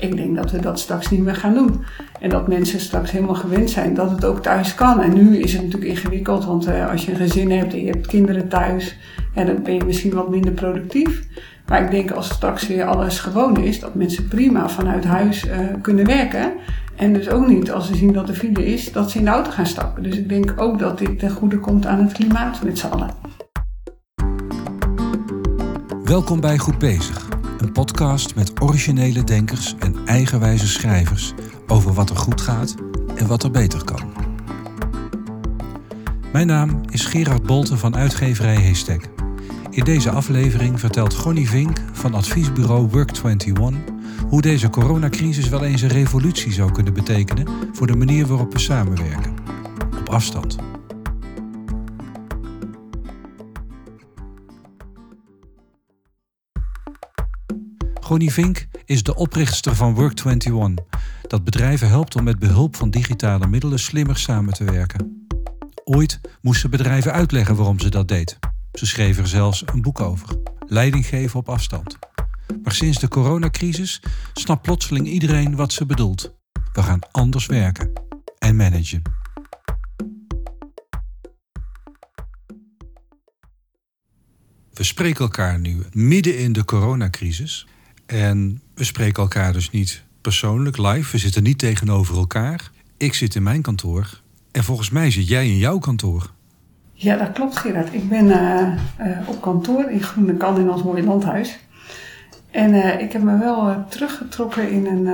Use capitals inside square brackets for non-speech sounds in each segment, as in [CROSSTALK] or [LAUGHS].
Ik denk dat we dat straks niet meer gaan doen. En dat mensen straks helemaal gewend zijn dat het ook thuis kan. En nu is het natuurlijk ingewikkeld, want uh, als je een gezin hebt en je hebt kinderen thuis, dan ben je misschien wat minder productief. Maar ik denk als straks weer alles gewoon is, dat mensen prima vanuit huis uh, kunnen werken. En dus ook niet als ze zien dat er file is, dat ze in de auto gaan stappen. Dus ik denk ook dat dit ten goede komt aan het klimaat met z'n allen. Welkom bij Goed Bezig, podcast met originele denkers en eigenwijze schrijvers over wat er goed gaat en wat er beter kan. Mijn naam is Gerard Bolten van uitgeverij Heestek. In deze aflevering vertelt Gonnie Vink van adviesbureau Work21 hoe deze coronacrisis wel eens een revolutie zou kunnen betekenen voor de manier waarop we samenwerken. Op afstand. Gonnie Vink is de oprichter van Work21, dat bedrijven helpt om met behulp van digitale middelen slimmer samen te werken. Ooit moesten bedrijven uitleggen waarom ze dat deed. Ze schreven er zelfs een boek over. Leiding geven op afstand. Maar sinds de coronacrisis snapt plotseling iedereen wat ze bedoelt. We gaan anders werken en managen. We spreken elkaar nu midden in de coronacrisis. En we spreken elkaar dus niet persoonlijk live. We zitten niet tegenover elkaar. Ik zit in mijn kantoor. En volgens mij zit jij in jouw kantoor. Ja, dat klopt Gerard. Ik ben uh, uh, op kantoor in Groene Kan in ons mooie landhuis. En uh, ik heb me wel teruggetrokken in een,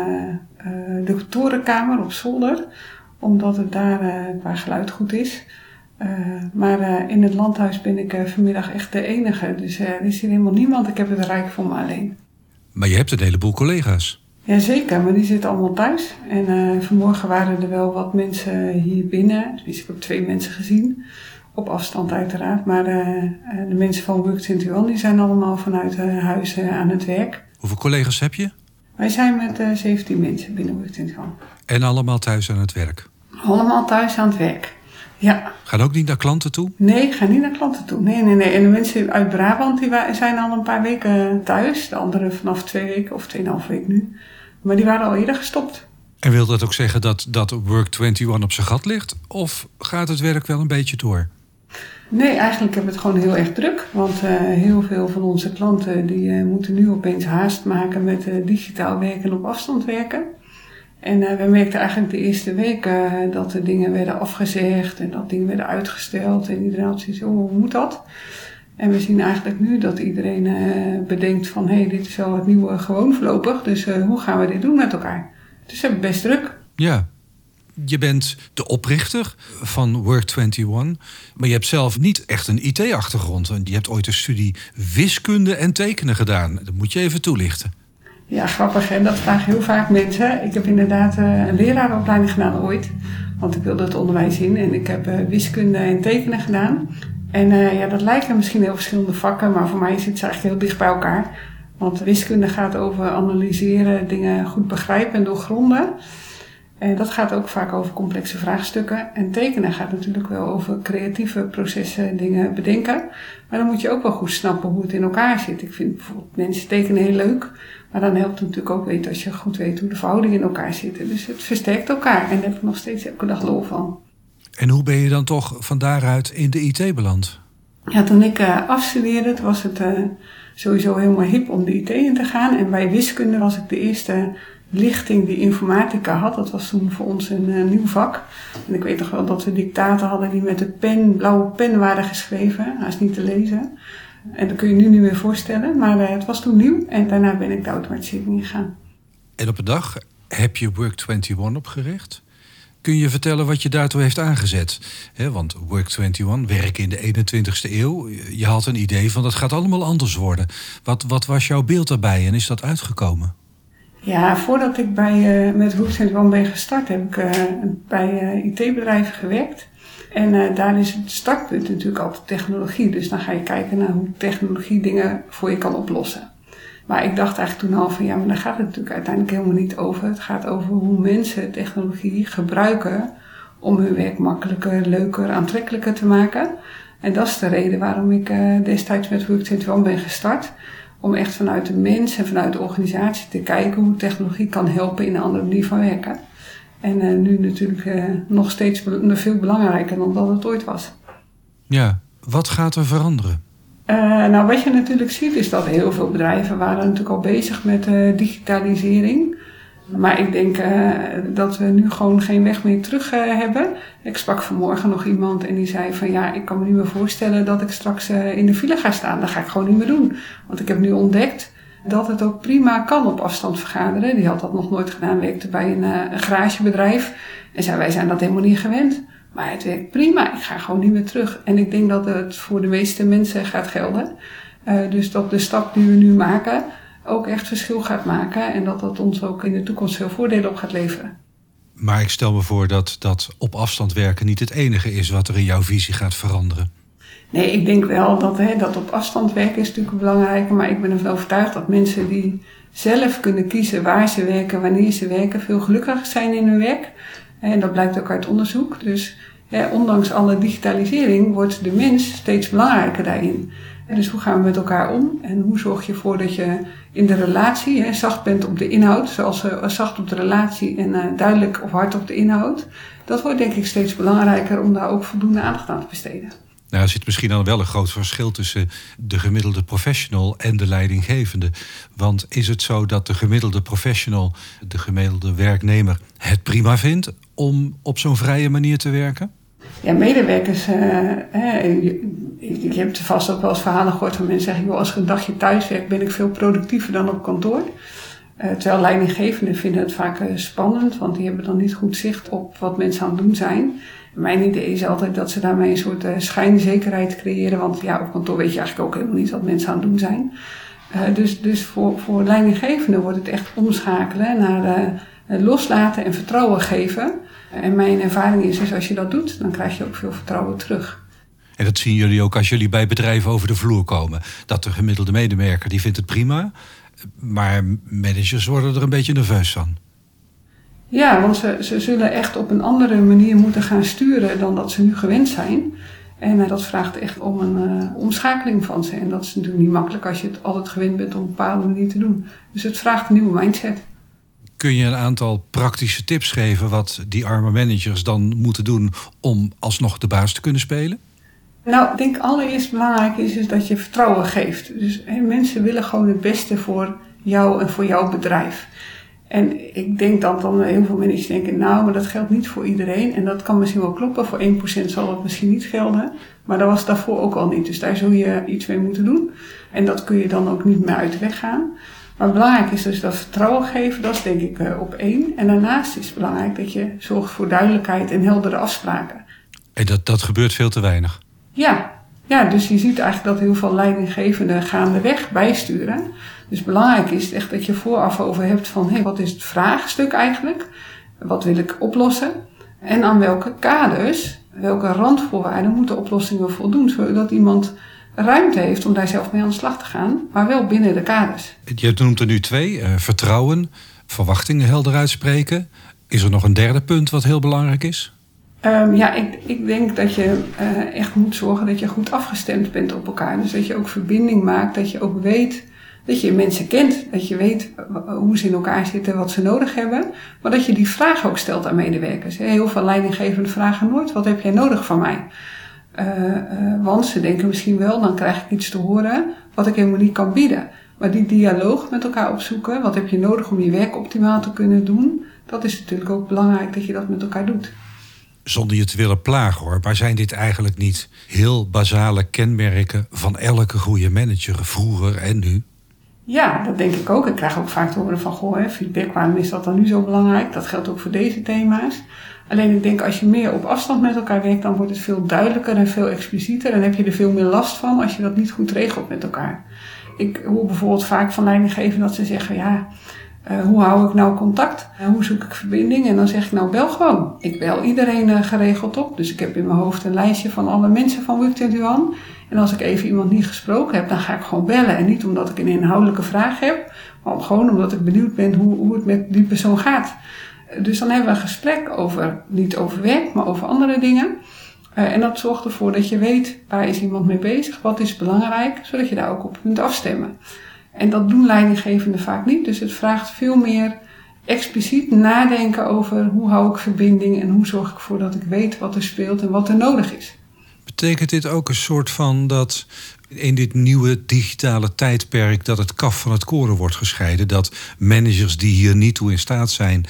de torenkamer op zolder. Omdat het daar qua geluid goed is. maar in het landhuis ben ik vanmiddag echt de enige. Dus er is hier helemaal niemand. Ik heb het rijk voor me alleen. Maar je hebt een heleboel collega's. Jazeker, maar die zitten allemaal thuis. En uh, vanmorgen waren er wel wat mensen hier binnen. Dus ik heb twee mensen gezien. Op afstand uiteraard. Maar uh, de mensen van Work 21 die zijn allemaal vanuit huis aan het werk. Hoeveel collega's heb je? Wij zijn met 17 mensen binnen Work 21. En allemaal thuis aan het werk? Allemaal thuis aan het werk. Ja. Gaan ook niet naar klanten toe? Nee, gaan niet naar klanten toe. Nee, nee, nee. En de mensen uit Brabant die zijn al een paar weken thuis. De anderen vanaf twee weken of tweeënhalf week nu. Maar die waren al eerder gestopt. En wil dat ook zeggen dat, dat Work21 op zijn gat ligt? Of gaat het werk wel een beetje door? Nee, eigenlijk hebben we het gewoon heel erg druk. Want uh, heel veel van onze klanten die, uh, moeten nu opeens haast maken met uh, digitaal werken en op afstand werken. En we merkten eigenlijk de eerste weken dat de dingen werden afgezegd en dat dingen werden uitgesteld. En iedereen had zoiets, oh, hoe moet dat? En we zien eigenlijk nu dat iedereen bedenkt van, hé, hey, dit is wel het nieuwe gewoon voorlopig. Dus hoe gaan we dit doen met elkaar? Dus we hebben best druk. Ja, je bent de oprichter van Work21, maar je hebt zelf niet echt een IT-achtergrond. Je hebt ooit een studie wiskunde en tekenen gedaan. Dat moet je even toelichten. Ja, grappig en dat vragen heel vaak mensen. Ik heb inderdaad een leraaropleiding gedaan ooit, want ik wilde het onderwijs in. En ik heb wiskunde en tekenen gedaan. En uh, ja, dat lijken misschien heel verschillende vakken, maar voor mij zit het eigenlijk heel dicht bij elkaar. Want wiskunde gaat over analyseren, dingen goed begrijpen en doorgronden. En dat gaat ook vaak over complexe vraagstukken. En tekenen gaat natuurlijk wel over creatieve processen, dingen bedenken. Maar dan moet je ook wel goed snappen hoe het in elkaar zit. Ik vind bijvoorbeeld mensen tekenen heel leuk. Maar dan helpt het natuurlijk ook weten als je goed weet hoe de verhoudingen in elkaar zitten. Dus het versterkt elkaar. En daar heb ik nog steeds elke dag lol van. En hoe ben je dan toch van daaruit in de IT beland? Ja, toen ik uh, afstudeerde, was het uh, sowieso helemaal hip om de IT in te gaan. En bij wiskunde was ik de eerste lichting die informatica had. Dat was toen voor ons een uh, nieuw vak. En ik weet nog wel dat we dictaten hadden die met de pen, blauwe pen waren geschreven. Hij is niet te lezen. En dat kun je nu niet meer voorstellen. Maar uh, het was toen nieuw. En daarna ben ik de automatisering gegaan. En op een dag heb je Work21 opgericht. Kun je vertellen wat je daartoe heeft aangezet? Want Work21, werken in de 21ste eeuw. Je had een idee van dat gaat allemaal anders worden. Wat, wat was jouw beeld daarbij en is dat uitgekomen? Ja, voordat ik bij, uh, met Work21 ben gestart, heb ik uh, bij uh, IT-bedrijven gewerkt. En daar is het startpunt natuurlijk altijd technologie. Dus dan ga je kijken naar hoe technologie dingen voor je kan oplossen. Maar ik dacht eigenlijk toen al van ja, maar daar gaat het natuurlijk uiteindelijk helemaal niet over. Het gaat over hoe mensen technologie gebruiken om hun werk makkelijker, leuker, aantrekkelijker te maken. En dat is de reden waarom ik destijds met Work21 ben gestart. Om echt vanuit de mens en vanuit de organisatie te kijken hoe technologie kan helpen in een andere manier van werken. En uh, nu natuurlijk uh, nog steeds veel belangrijker dan dat het ooit was. Ja, wat gaat er veranderen? Uh, nou, wat je natuurlijk ziet is dat heel veel bedrijven waren natuurlijk al bezig met digitalisering. Maar ik denk uh, dat we nu gewoon geen weg meer terug uh, hebben. Ik sprak vanmorgen nog iemand en die zei van ja, ik kan me niet meer voorstellen dat ik straks uh, in de file ga staan. Dat ga ik gewoon niet meer doen. Want ik heb nu ontdekt dat het ook prima kan op afstand vergaderen. Die had dat nog nooit gedaan, werkte bij een, een garagebedrijf. En zei wij zijn dat helemaal niet gewend. Maar het werkt prima, ik ga gewoon niet meer terug. En ik denk dat het voor de meeste mensen gaat gelden. dus dat de stap die we nu maken ook echt verschil gaat maken en dat dat ons ook in de toekomst veel voordelen op gaat leveren. Maar ik stel me voor dat dat op afstand werken niet het enige is wat er in jouw visie gaat veranderen. Nee, ik denk wel dat, hè, dat op afstand werken is natuurlijk belangrijk. Maar ik ben ervan overtuigd dat mensen die zelf kunnen kiezen waar ze werken, wanneer ze werken, veel gelukkiger zijn in hun werk. En dat blijkt ook uit onderzoek. Dus hè, ondanks alle digitalisering wordt de mens steeds belangrijker daarin. Dus hoe gaan we met elkaar om en hoe zorg je ervoor dat je in de relatie hè, zacht bent op de inhoud, zoals uh, zacht op de relatie en uh, duidelijk of hard op de inhoud. Dat wordt denk ik steeds belangrijker om daar ook voldoende aandacht aan te besteden. Nou, er zit misschien dan wel een groot verschil tussen de gemiddelde professional en de leidinggevende. Want is het zo dat de gemiddelde professional, de gemiddelde werknemer, het prima vindt om op zo'n vrije manier te werken? Ja, medewerkers, uh, je, je, hebt vast ook wel eens verhalen gehoord van mensen zeggen, joh, als ik een dagje thuis werk, ben ik veel productiever dan op kantoor. Uh, terwijl leidinggevenden vinden het vaak uh, spannend, want die hebben dan niet goed zicht op wat mensen aan het doen zijn. Mijn idee is altijd dat ze daarmee een soort schijnzekerheid creëren, want ja, op kantoor weet je eigenlijk ook helemaal niet wat mensen aan het doen zijn. dus dus voor, voor leidinggevenden wordt het echt omschakelen naar loslaten en vertrouwen geven. En mijn ervaring is, dus als je dat doet, dan krijg je ook veel vertrouwen terug. En dat zien jullie ook als jullie bij bedrijven over de vloer komen. Dat de gemiddelde medewerker die vindt het prima, maar managers worden er een beetje nerveus van. Ja, want ze, ze zullen echt op een andere manier moeten gaan sturen dan dat ze nu gewend zijn. En uh, dat vraagt echt om een uh, omschakeling van ze. En dat is natuurlijk niet makkelijk als je het altijd gewend bent op een bepaalde manier te doen. Dus het vraagt een nieuwe mindset. Kun je een aantal praktische tips geven wat die arme managers dan moeten doen om alsnog de baas te kunnen spelen? Nou, ik denk allereerst belangrijk is, is dat je vertrouwen geeft. Dus mensen willen gewoon het beste voor jou en voor jouw bedrijf. En ik denk dat dan heel veel managers denken, nou, maar dat geldt niet voor iedereen. En dat kan misschien wel kloppen. Voor 1% zal het misschien niet gelden. Maar dat was daarvoor ook al niet. Dus daar zul je iets mee moeten doen. En dat kun je dan ook niet meer uit de weg gaan. Maar belangrijk is dus dat vertrouwen geven, dat is denk ik uh, op één. En daarnaast is het belangrijk dat je zorgt voor duidelijkheid en heldere afspraken. En dat, dat gebeurt veel te weinig? Ja. ja, dus je ziet eigenlijk dat heel veel leidinggevenden gaandeweg bijsturen. Dus belangrijk is echt dat je vooraf over hebt van hey, wat is het vraagstuk eigenlijk? Wat wil ik oplossen? En aan welke kaders, welke randvoorwaarden moeten oplossingen voldoen, zodat iemand ruimte heeft om daar zelf mee aan de slag te gaan, maar wel binnen de kaders. Je noemt er nu twee: uh, vertrouwen, verwachtingen helder uitspreken. Is er nog een derde punt wat heel belangrijk is? Um, ja, ik, ik, denk dat je uh, echt moet zorgen dat je goed afgestemd bent op elkaar. Dus dat je ook verbinding maakt, dat je ook weet dat je mensen kent, dat je weet hoe ze in elkaar zitten, wat ze nodig hebben. Maar dat je die vraag ook stelt aan medewerkers. Heel veel leidinggevenden vragen nooit: wat heb jij nodig van mij? Uh, uh, want ze denken misschien wel, dan krijg ik iets te horen wat ik helemaal niet kan bieden. Maar die dialoog met elkaar opzoeken, wat heb je nodig om je werk optimaal te kunnen doen, dat is natuurlijk ook belangrijk dat je dat met elkaar doet. Zonder je te willen plagen hoor, maar zijn dit eigenlijk niet heel basale kenmerken van elke goede manager, vroeger en nu? Ja, dat denk ik ook. Ik krijg ook vaak te horen van, goh, feedback, waarom is dat dan nu zo belangrijk? Dat geldt ook voor deze thema's. Alleen ik denk als je meer op afstand met elkaar werkt, dan wordt het veel duidelijker en veel explicieter. En heb je er veel meer last van als je dat niet goed regelt met elkaar. Ik hoor bijvoorbeeld vaak van leidinggevenden dat ze zeggen, ja, uh, hoe hou ik nou contact? Uh, hoe zoek ik verbinding? En dan zeg ik nou bel gewoon. Ik bel iedereen uh, geregeld op. Dus ik heb in mijn hoofd een lijstje van alle mensen van Work 21. En als ik even iemand niet gesproken heb, dan ga ik gewoon bellen. En niet omdat ik een inhoudelijke vraag heb, maar gewoon omdat ik benieuwd ben hoe, hoe het met die persoon gaat. Dus dan hebben we een gesprek over, niet over werk, maar over andere dingen. Uh, en dat zorgt ervoor dat je weet waar is iemand mee bezig, wat is belangrijk, zodat je daar ook op kunt afstemmen. En dat doen leidinggevenden vaak niet. Dus het vraagt veel meer expliciet nadenken over hoe hou ik verbinding en hoe zorg ik ervoor dat ik weet wat er speelt en wat er nodig is. Betekent dit ook een soort van dat in dit nieuwe digitale tijdperk dat het kaf van het koren wordt gescheiden? Dat managers die hier niet toe in staat zijn,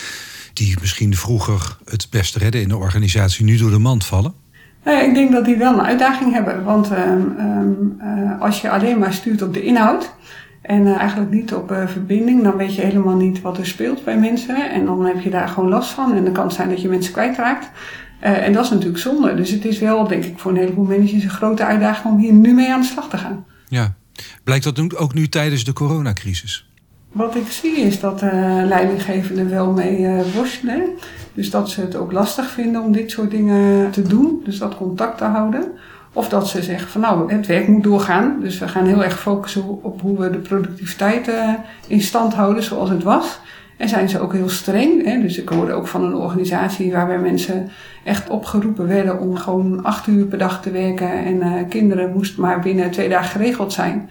die misschien vroeger het best redden in de organisatie, nu door de mand vallen? Ja, ik denk dat die wel een uitdaging hebben. Want ehm, ehm, eh, als je alleen maar stuurt op de inhoud en uh, eigenlijk niet op verbinding, dan weet je helemaal niet wat er speelt bij mensen. En dan heb je daar gewoon last van. En dan kan het zijn dat je mensen kwijtraakt. En dat is natuurlijk zonde. Dus het is wel, denk ik, voor een heleboel managers een grote uitdaging om hier nu mee aan de slag te gaan. Ja, blijkt dat ook nu tijdens de coronacrisis? Wat ik zie is dat uh, leidinggevenden wel mee uh, worstelen. Dus dat ze het ook lastig vinden om dit soort dingen te doen. Dus dat contact te houden. Of dat ze zeggen van nou, het werk moet doorgaan. Dus we gaan heel erg focussen op hoe we de productiviteit in stand houden zoals het was. En zijn ze ook heel streng. Hè? Dus ik hoorde ook van een organisatie waarbij mensen echt opgeroepen werden om gewoon acht uur per dag te werken. En kinderen moesten maar binnen twee dagen geregeld zijn.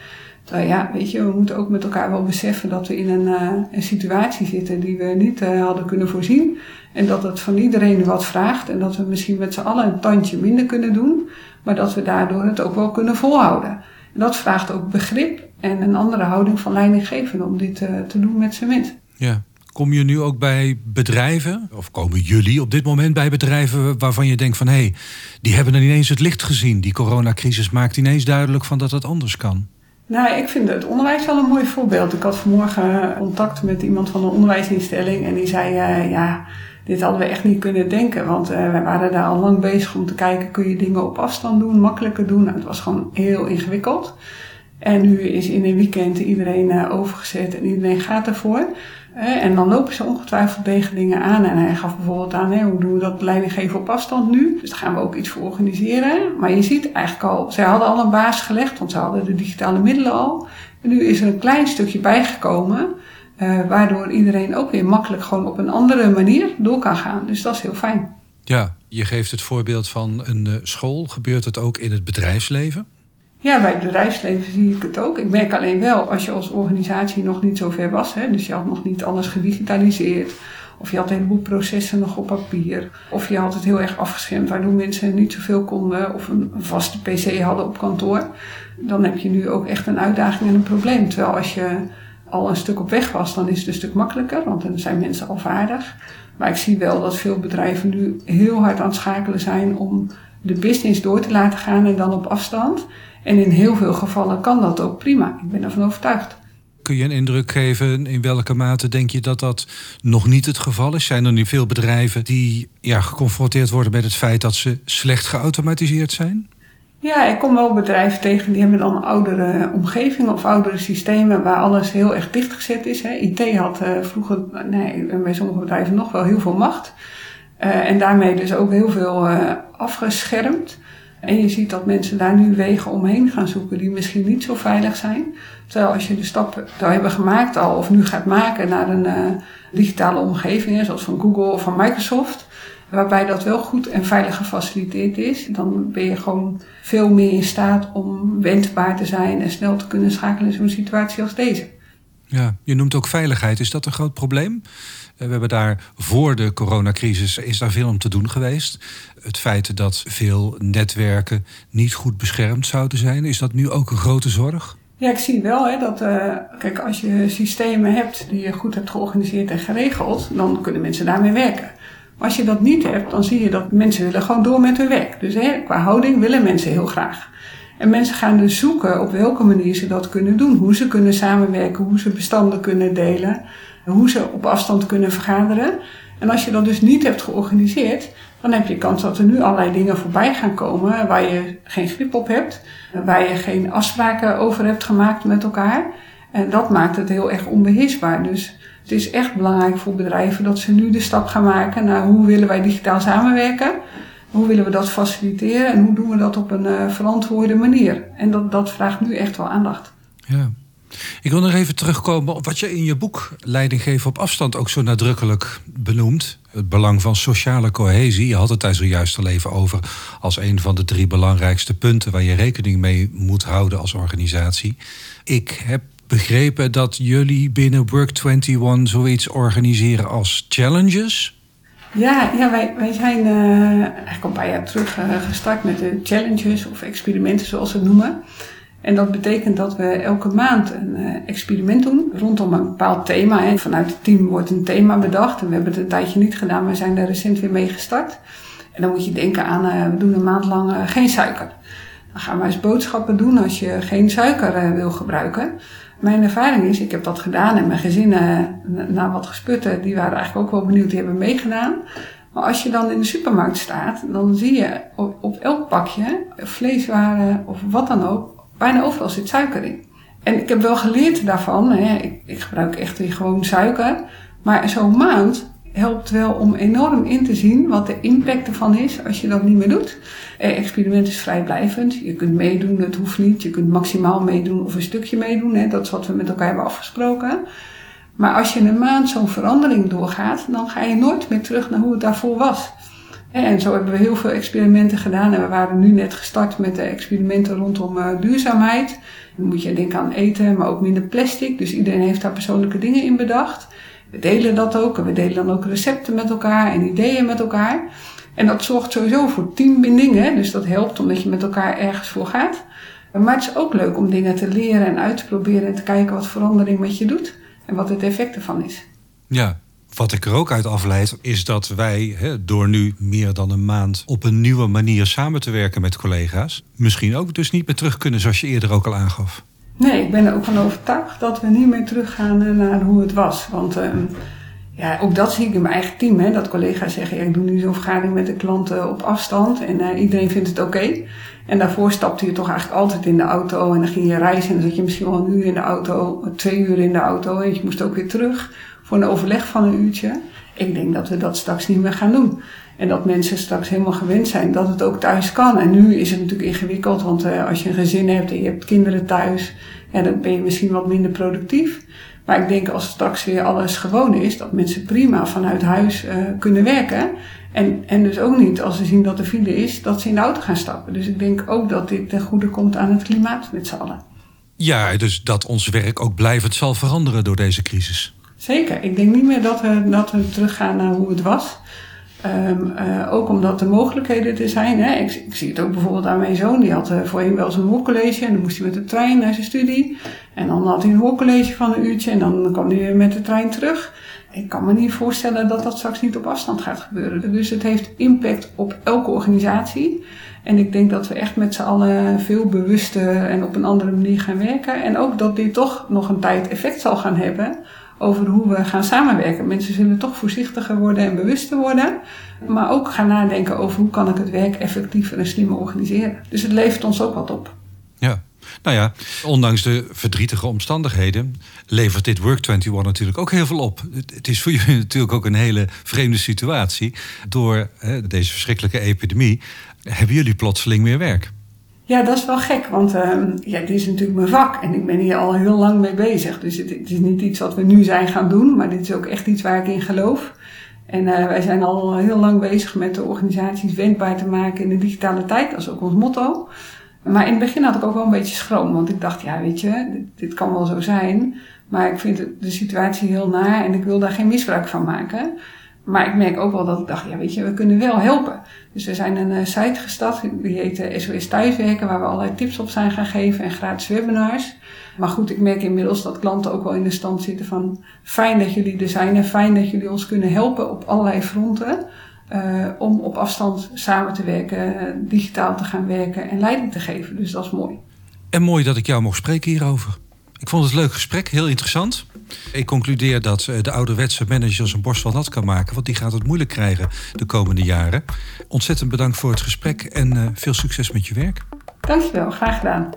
Uh, ja, weet je, we moeten ook met elkaar wel beseffen dat we in een, een situatie zitten die we niet uh, hadden kunnen voorzien. En dat het van iedereen wat vraagt en dat we misschien met z'n allen een tandje minder kunnen doen, maar dat we daardoor het ook wel kunnen volhouden. En dat vraagt ook begrip en een andere houding van leidinggevenden om dit te doen met cement. Ja. Kom je nu ook bij bedrijven, of komen jullie op dit moment bij bedrijven waarvan je denkt van hé, hey, die hebben dan ineens het licht gezien. Die coronacrisis maakt ineens duidelijk van dat het anders kan. Nou, ik vind het onderwijs wel een mooi voorbeeld. Ik had vanmorgen contact met iemand van een onderwijsinstelling en die zei, uh, ja, dit hadden we echt niet kunnen denken. Want uh, we waren daar al lang bezig om te kijken, kun je dingen op afstand doen, makkelijker doen. Nou, het was gewoon heel ingewikkeld. En nu is in een weekend iedereen uh, overgezet en iedereen gaat ervoor. En dan lopen ze ongetwijfeld tegen dingen aan. En hij gaf bijvoorbeeld aan, hè, hoe doen we dat leiding geven op afstand nu? Dus daar gaan we ook iets voor organiseren. Maar je ziet eigenlijk al, zij hadden al een baas gelegd, want ze hadden de digitale middelen al. En nu is er een klein stukje bijgekomen, uh, waardoor iedereen ook weer makkelijk gewoon op een andere manier door kan gaan. Dus dat is heel fijn. Ja, je geeft het voorbeeld van een school. Gebeurt het ook in het bedrijfsleven? Ja, bij het bedrijfsleven zie ik het ook. Ik merk alleen wel, als je als organisatie nog niet zo ver was, hè, dus je had nog niet alles gedigitaliseerd, of je had een heleboel processen nog op papier, of je had het heel erg afgeschermd, waardoor mensen niet zoveel konden, of een vaste PC hadden op kantoor, dan heb je nu ook echt een uitdaging en een probleem. Terwijl als je al een stuk op weg was, dan is het een stuk makkelijker, want dan zijn mensen al vaardig. Maar ik zie wel dat veel bedrijven nu heel hard aan het schakelen zijn om de business door te laten gaan en dan op afstand. En in heel veel gevallen kan dat ook prima. Ik ben ervan overtuigd. Kun je een indruk geven in welke mate denk je dat dat nog niet het geval is? Zijn er nu veel bedrijven die ja, geconfronteerd worden met het feit dat ze slecht geautomatiseerd zijn? Ja, ik kom wel bedrijven tegen die hebben dan oudere omgevingen of oudere systemen waar alles heel erg dichtgezet is. Hè. IT had uh, vroeger, nee, bij sommige bedrijven nog wel heel veel macht. Uh, en daarmee dus ook heel veel uh, afgeschermd. En je ziet dat mensen daar nu wegen omheen gaan zoeken die misschien niet zo veilig zijn. Terwijl als je de stap zou hebben gemaakt al of nu gaat maken naar een uh, digitale omgeving, zoals van Google of van Microsoft, waarbij dat wel goed en veilig gefaciliteerd is, dan ben je gewoon veel meer in staat om wendbaar te zijn en snel te kunnen schakelen in zo'n situatie als deze. Ja, je noemt ook veiligheid. Is dat een groot probleem? We hebben daar voor de coronacrisis is daar veel om te doen geweest. Het feit dat veel netwerken niet goed beschermd zouden zijn, is dat nu ook een grote zorg? Ja, ik zie wel hè, dat, uh, kijk, als je systemen hebt die je goed hebt georganiseerd en geregeld, dan kunnen mensen daarmee werken. Maar als je dat niet hebt, dan zie je dat mensen willen gewoon door met hun werk. Dus hè, qua houding willen mensen heel graag. En mensen gaan dus zoeken op welke manier ze dat kunnen doen. Hoe ze kunnen samenwerken, hoe ze bestanden kunnen delen, hoe ze op afstand kunnen vergaderen. En als je dat dus niet hebt georganiseerd, dan heb je kans dat er nu allerlei dingen voorbij gaan komen waar je geen grip op hebt, waar je geen afspraken over hebt gemaakt met elkaar. En dat maakt het heel erg onbeheersbaar. Dus het is echt belangrijk voor bedrijven dat ze nu de stap gaan maken naar hoe willen wij digitaal samenwerken. Hoe willen we dat faciliteren en hoe doen we dat op een uh, verantwoorde manier? En dat, dat vraagt nu echt wel aandacht. Ja. Ik wil nog even terugkomen op wat je in je boek Leiding geven op afstand ook zo nadrukkelijk benoemt. Het belang van sociale cohesie. Je had het daar zojuist al even over als een van de drie belangrijkste punten waar je rekening mee moet houden als organisatie. Ik heb begrepen dat jullie binnen Work21 zoiets organiseren als challenges. Ja, ja wij, wij zijn uh, eigenlijk een paar jaar terug uh, gestart met de challenges of experimenten zoals ze het noemen. En dat betekent dat we elke maand een uh, experiment doen rondom een bepaald thema. Vanuit het team wordt een thema bedacht. En we hebben het een tijdje niet gedaan, maar zijn er recent weer mee gestart. En dan moet je denken aan, we doen een maand lang geen suiker. Dan gaan we eens boodschappen doen als je geen suiker wil gebruiken. Mijn ervaring is, ik heb dat gedaan en mijn gezinnen na wat gesputten, die waren eigenlijk ook wel benieuwd, die hebben meegedaan. Maar als je dan in de supermarkt staat, dan zie je op, op elk pakje, vleeswaren of wat dan ook, bijna overal zit suiker in. En ik heb wel geleerd daarvan, hè, ik, ik gebruik echt weer gewoon suiker. Maar zo'n maand helpt wel om enorm in te zien wat de impact ervan is als je dat niet meer doet. Eh, experiment is vrijblijvend. Je kunt meedoen, het hoeft niet. Je kunt maximaal meedoen of een stukje meedoen. Hè. Dat is wat we met elkaar hebben afgesproken. Maar als je een maand zo'n verandering doorgaat, dan ga je nooit meer terug naar hoe het daarvoor was. En zo hebben we heel veel experimenten gedaan. En we waren nu net gestart met de experimenten rondom uh, duurzaamheid. Dan moet je denken aan eten, maar ook minder plastic. Dus iedereen heeft daar persoonlijke dingen in bedacht. We delen dat ook. En we delen dan ook recepten met elkaar en ideeën met elkaar. En dat zorgt sowieso voor teambinding. Dus dat helpt omdat je met elkaar ergens voor gaat. Maar het is ook leuk om dingen te leren en uit te proberen en te kijken wat verandering met je doet en wat het effect ervan is. Ja, wat ik er ook uit afleid is dat wij, door nu meer dan een maand op een nieuwe manier samen te werken met collega's, misschien ook dus niet meer terug kunnen zoals je eerder ook al aangaf. Nee, ik ben er ook van overtuigd dat we niet meer teruggaan naar hoe het was. Want uh, ja, ook dat zie ik in mijn eigen team. Hè, dat collega's zeggen, ik doe nu zo'n vergadering met de klanten op afstand. En uh, iedereen vindt het oké. En daarvoor stapte je toch eigenlijk altijd in de auto. En dan ging je reizen. En dan zat je misschien wel een uur in de auto, twee uur in de auto. En je moest ook weer terug voor een overleg van een uurtje. Ik denk dat we dat straks niet meer gaan doen. En dat mensen straks helemaal gewend zijn dat het ook thuis kan. En nu is het natuurlijk ingewikkeld, want uh, als je een gezin hebt en je hebt kinderen thuis, ja, dan ben je misschien wat minder productief. Maar ik denk als straks weer alles gewoon is, dat mensen prima vanuit huis uh, kunnen werken. En, en dus ook niet als ze zien dat er file is, dat ze in de auto gaan stappen. Dus ik denk ook dat dit ten goede komt aan het klimaat met z'n allen. Ja, dus dat ons werk ook blijvend zal veranderen door deze crisis. Zeker. Ik denk niet meer dat we, dat we teruggaan naar hoe het was. Um, uh, ook omdat er mogelijkheden er zijn. Hè. Ik, ik, zie het ook bijvoorbeeld aan mijn zoon. Die had uh, voorheen wel zijn hoorcollege. En dan moest hij met de trein naar zijn studie. En dan had hij een hoorcollege van een uurtje. En dan kwam hij weer met de trein terug. Ik kan me niet voorstellen dat dat straks niet op afstand gaat gebeuren. Dus het heeft impact op elke organisatie. En ik denk dat we echt met z'n allen veel bewuster en op een andere manier gaan werken. En ook dat dit toch nog een tijd effect zal gaan hebben over hoe we gaan samenwerken. Mensen zullen toch voorzichtiger worden en bewuster worden. Maar ook gaan nadenken over hoe kan ik het werk effectiever en slimmer organiseren. Dus het levert ons ook wat op. Ja. Nou ja, ondanks de verdrietige omstandigheden levert dit Work21 natuurlijk ook heel veel op. Het is voor jullie [LAUGHS] natuurlijk ook een hele vreemde situatie. Door deze verschrikkelijke epidemie hebben jullie plotseling meer werk. Ja, dat is wel gek, want uh, ja, dit is natuurlijk mijn vak en ik ben hier al heel lang mee bezig. Dus het, het, is niet iets wat we nu zijn gaan doen, maar dit is ook echt iets waar ik in geloof. En uh, wij zijn al heel lang bezig met de organisaties wendbaar te maken in de digitale tijd. Dat is ook ons motto. Maar in het begin had ik ook wel een beetje schroom, want ik dacht, ja, weet je, dit, dit kan wel zo zijn. Maar ik vind de situatie heel naar en ik wil daar geen misbruik van maken. Maar ik merk ook wel dat ik dacht, ja weet je, we kunnen wel helpen. Dus we zijn een uh, site gestart, die heet SOS eh, Thuiswerken, waar we allerlei tips op zijn gaan geven en gratis webinars. Maar goed, ik merk inmiddels dat klanten ook wel in de stand zitten van fijn dat jullie er zijn en fijn dat jullie ons kunnen helpen op allerlei fronten. Uh, om op afstand samen te werken, digitaal te gaan werken en leiding te geven. Dus dat is mooi. En mooi dat ik jou mocht spreken hierover. Ik vond het een leuk gesprek, heel interessant. Ik concludeer dat eh, de ouderwetse manager zijn borst wel nat kan maken, want die gaat het moeilijk krijgen de komende jaren. Ontzettend bedankt voor het gesprek en uh, veel succes met je werk. Dankjewel, graag gedaan.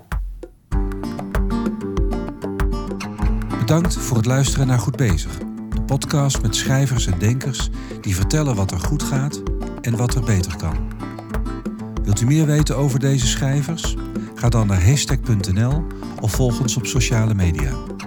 Bedankt voor het luisteren naar Goed Bezig. De podcast met schrijvers en denkers die vertellen wat er goed gaat en wat er beter kan. Wilt u meer weten over deze schrijvers? Ga dan naar hashtag.nl of volg ons op sociale media.